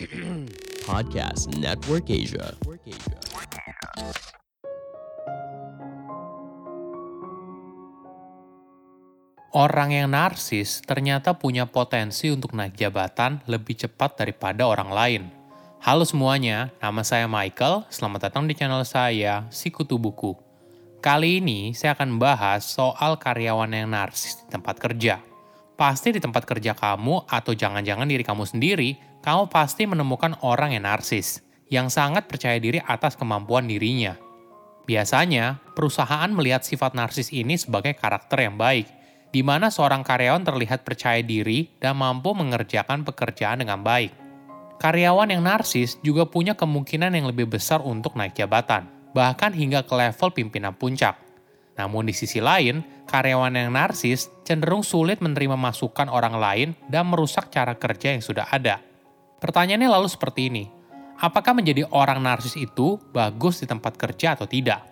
Podcast Network Asia. Orang yang narsis ternyata punya potensi untuk naik jabatan lebih cepat daripada orang lain. Halo semuanya, nama saya Michael. Selamat datang di channel saya, Sikutu Buku. Kali ini saya akan bahas soal karyawan yang narsis di tempat kerja. Pasti di tempat kerja kamu atau jangan-jangan diri kamu sendiri, kamu pasti menemukan orang yang narsis, yang sangat percaya diri atas kemampuan dirinya. Biasanya, perusahaan melihat sifat narsis ini sebagai karakter yang baik, di mana seorang karyawan terlihat percaya diri dan mampu mengerjakan pekerjaan dengan baik. Karyawan yang narsis juga punya kemungkinan yang lebih besar untuk naik jabatan, bahkan hingga ke level pimpinan puncak. Namun di sisi lain, karyawan yang narsis cenderung sulit menerima masukan orang lain dan merusak cara kerja yang sudah ada. Pertanyaannya lalu seperti ini, apakah menjadi orang narsis itu bagus di tempat kerja atau tidak?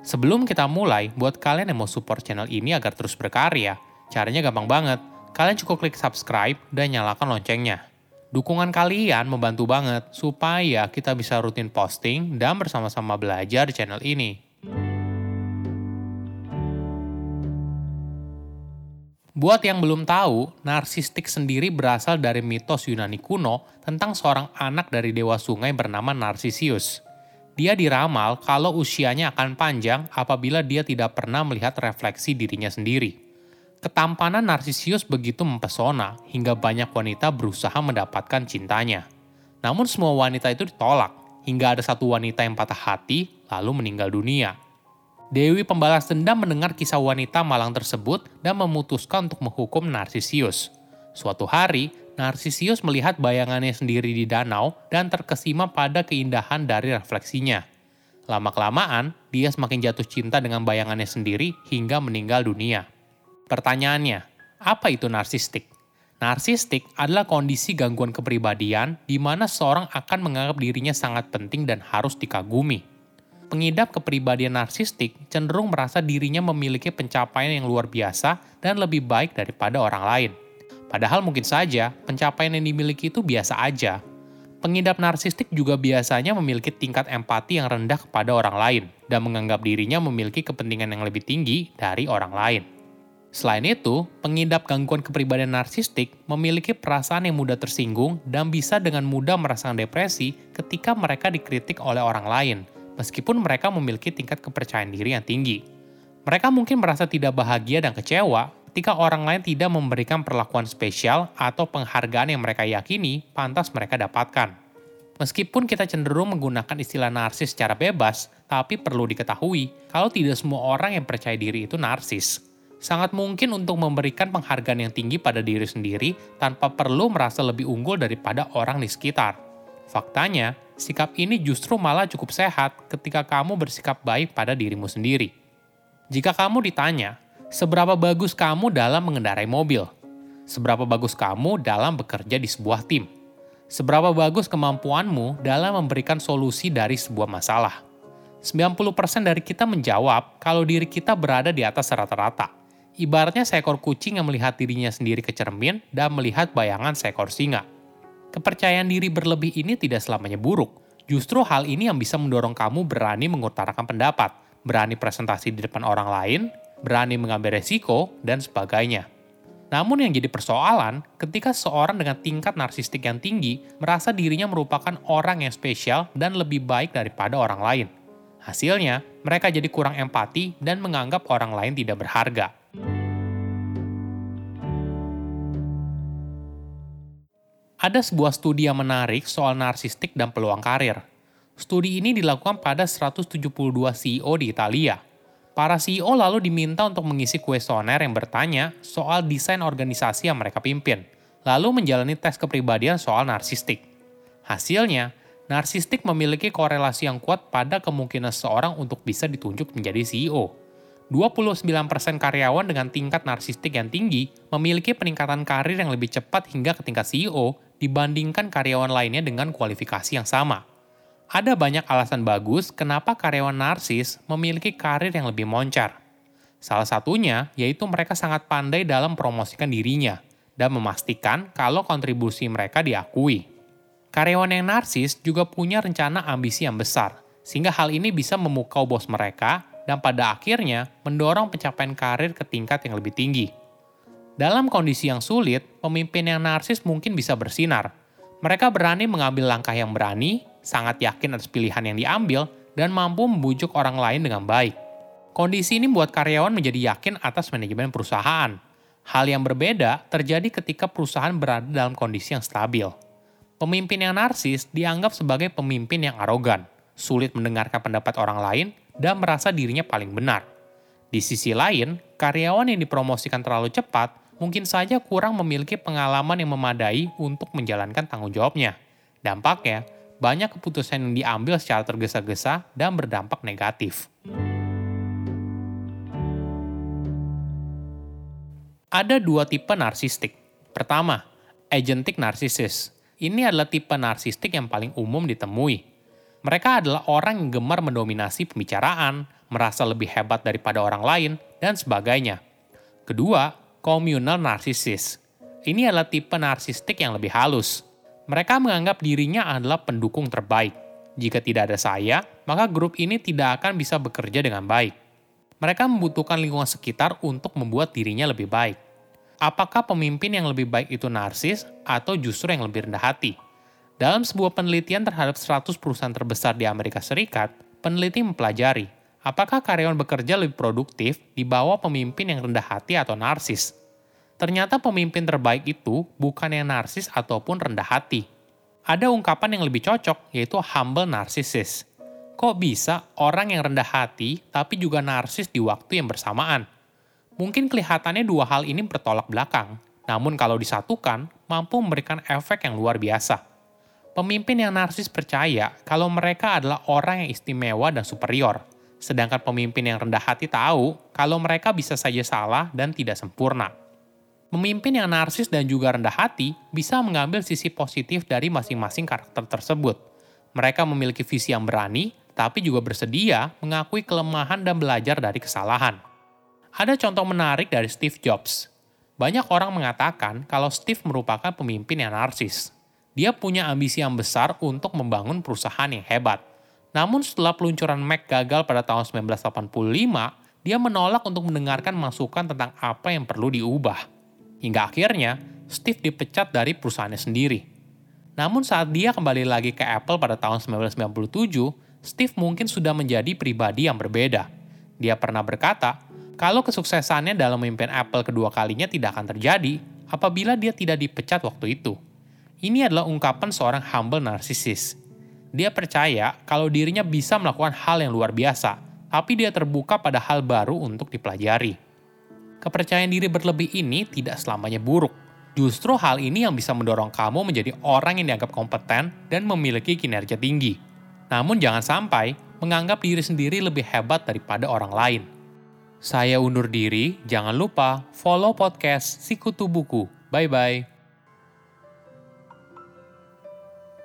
Sebelum kita mulai, buat kalian yang mau support channel ini agar terus berkarya, caranya gampang banget. Kalian cukup klik subscribe dan nyalakan loncengnya. Dukungan kalian membantu banget supaya kita bisa rutin posting dan bersama-sama belajar di channel ini. Buat yang belum tahu, narsistik sendiri berasal dari mitos Yunani kuno tentang seorang anak dari dewa sungai bernama Narsisius. Dia diramal kalau usianya akan panjang apabila dia tidak pernah melihat refleksi dirinya sendiri. Ketampanan Narsisius begitu mempesona hingga banyak wanita berusaha mendapatkan cintanya. Namun semua wanita itu ditolak, hingga ada satu wanita yang patah hati lalu meninggal dunia. Dewi pembalas dendam mendengar kisah wanita malang tersebut dan memutuskan untuk menghukum Narsisius. Suatu hari, Narsisius melihat bayangannya sendiri di danau dan terkesima pada keindahan dari refleksinya. Lama-kelamaan, dia semakin jatuh cinta dengan bayangannya sendiri hingga meninggal dunia. Pertanyaannya, apa itu narsistik? Narsistik adalah kondisi gangguan kepribadian di mana seorang akan menganggap dirinya sangat penting dan harus dikagumi. Pengidap kepribadian narsistik cenderung merasa dirinya memiliki pencapaian yang luar biasa dan lebih baik daripada orang lain. Padahal mungkin saja pencapaian yang dimiliki itu biasa aja. Pengidap narsistik juga biasanya memiliki tingkat empati yang rendah kepada orang lain dan menganggap dirinya memiliki kepentingan yang lebih tinggi dari orang lain. Selain itu, pengidap gangguan kepribadian narsistik memiliki perasaan yang mudah tersinggung dan bisa dengan mudah merasakan depresi ketika mereka dikritik oleh orang lain, meskipun mereka memiliki tingkat kepercayaan diri yang tinggi. Mereka mungkin merasa tidak bahagia dan kecewa ketika orang lain tidak memberikan perlakuan spesial atau penghargaan yang mereka yakini pantas mereka dapatkan. Meskipun kita cenderung menggunakan istilah narsis secara bebas, tapi perlu diketahui kalau tidak semua orang yang percaya diri itu narsis. Sangat mungkin untuk memberikan penghargaan yang tinggi pada diri sendiri tanpa perlu merasa lebih unggul daripada orang di sekitar. Faktanya, sikap ini justru malah cukup sehat ketika kamu bersikap baik pada dirimu sendiri. Jika kamu ditanya, Seberapa bagus kamu dalam mengendarai mobil? Seberapa bagus kamu dalam bekerja di sebuah tim? Seberapa bagus kemampuanmu dalam memberikan solusi dari sebuah masalah? 90% dari kita menjawab kalau diri kita berada di atas rata-rata. Ibaratnya seekor kucing yang melihat dirinya sendiri ke cermin dan melihat bayangan seekor singa. Kepercayaan diri berlebih ini tidak selamanya buruk. Justru hal ini yang bisa mendorong kamu berani mengutarakan pendapat, berani presentasi di depan orang lain, berani mengambil resiko, dan sebagainya. Namun yang jadi persoalan, ketika seorang dengan tingkat narsistik yang tinggi merasa dirinya merupakan orang yang spesial dan lebih baik daripada orang lain. Hasilnya, mereka jadi kurang empati dan menganggap orang lain tidak berharga. Ada sebuah studi yang menarik soal narsistik dan peluang karir. Studi ini dilakukan pada 172 CEO di Italia – Para CEO lalu diminta untuk mengisi kuesioner yang bertanya soal desain organisasi yang mereka pimpin, lalu menjalani tes kepribadian soal narsistik. Hasilnya, narsistik memiliki korelasi yang kuat pada kemungkinan seseorang untuk bisa ditunjuk menjadi CEO. 29% karyawan dengan tingkat narsistik yang tinggi memiliki peningkatan karir yang lebih cepat hingga ke tingkat CEO dibandingkan karyawan lainnya dengan kualifikasi yang sama. Ada banyak alasan bagus kenapa karyawan narsis memiliki karir yang lebih moncar. Salah satunya yaitu mereka sangat pandai dalam promosikan dirinya, dan memastikan kalau kontribusi mereka diakui. Karyawan yang narsis juga punya rencana ambisi yang besar, sehingga hal ini bisa memukau bos mereka dan pada akhirnya mendorong pencapaian karir ke tingkat yang lebih tinggi. Dalam kondisi yang sulit, pemimpin yang narsis mungkin bisa bersinar. Mereka berani mengambil langkah yang berani, sangat yakin atas pilihan yang diambil, dan mampu membujuk orang lain dengan baik. Kondisi ini membuat karyawan menjadi yakin atas manajemen perusahaan. Hal yang berbeda terjadi ketika perusahaan berada dalam kondisi yang stabil. Pemimpin yang narsis dianggap sebagai pemimpin yang arogan, sulit mendengarkan pendapat orang lain, dan merasa dirinya paling benar. Di sisi lain, karyawan yang dipromosikan terlalu cepat mungkin saja kurang memiliki pengalaman yang memadai untuk menjalankan tanggung jawabnya. Dampaknya, banyak keputusan yang diambil secara tergesa-gesa dan berdampak negatif. Ada dua tipe narsistik. Pertama, agentic narcissist. Ini adalah tipe narsistik yang paling umum ditemui. Mereka adalah orang yang gemar mendominasi pembicaraan, merasa lebih hebat daripada orang lain, dan sebagainya. Kedua, communal narcissist. Ini adalah tipe narsistik yang lebih halus. Mereka menganggap dirinya adalah pendukung terbaik. Jika tidak ada saya, maka grup ini tidak akan bisa bekerja dengan baik. Mereka membutuhkan lingkungan sekitar untuk membuat dirinya lebih baik. Apakah pemimpin yang lebih baik itu narsis atau justru yang lebih rendah hati? Dalam sebuah penelitian terhadap 100 perusahaan terbesar di Amerika Serikat, peneliti mempelajari apakah karyawan bekerja lebih produktif di bawah pemimpin yang rendah hati atau narsis. Ternyata pemimpin terbaik itu bukan yang narsis ataupun rendah hati. Ada ungkapan yang lebih cocok, yaitu humble narcissist. Kok bisa orang yang rendah hati tapi juga narsis di waktu yang bersamaan? Mungkin kelihatannya dua hal ini bertolak belakang, namun kalau disatukan, mampu memberikan efek yang luar biasa. Pemimpin yang narsis percaya kalau mereka adalah orang yang istimewa dan superior, sedangkan pemimpin yang rendah hati tahu kalau mereka bisa saja salah dan tidak sempurna. Pemimpin yang narsis dan juga rendah hati bisa mengambil sisi positif dari masing-masing karakter tersebut. Mereka memiliki visi yang berani, tapi juga bersedia mengakui kelemahan dan belajar dari kesalahan. Ada contoh menarik dari Steve Jobs. Banyak orang mengatakan kalau Steve merupakan pemimpin yang narsis, dia punya ambisi yang besar untuk membangun perusahaan yang hebat. Namun setelah peluncuran Mac gagal pada tahun 1985, dia menolak untuk mendengarkan masukan tentang apa yang perlu diubah. Hingga akhirnya, Steve dipecat dari perusahaannya sendiri. Namun saat dia kembali lagi ke Apple pada tahun 1997, Steve mungkin sudah menjadi pribadi yang berbeda. Dia pernah berkata, kalau kesuksesannya dalam memimpin Apple kedua kalinya tidak akan terjadi apabila dia tidak dipecat waktu itu. Ini adalah ungkapan seorang humble narsisis. Dia percaya kalau dirinya bisa melakukan hal yang luar biasa, tapi dia terbuka pada hal baru untuk dipelajari. Kepercayaan diri berlebih ini tidak selamanya buruk. Justru hal ini yang bisa mendorong kamu menjadi orang yang dianggap kompeten dan memiliki kinerja tinggi. Namun jangan sampai menganggap diri sendiri lebih hebat daripada orang lain. Saya undur diri, jangan lupa follow podcast Sikutu Buku. Bye-bye.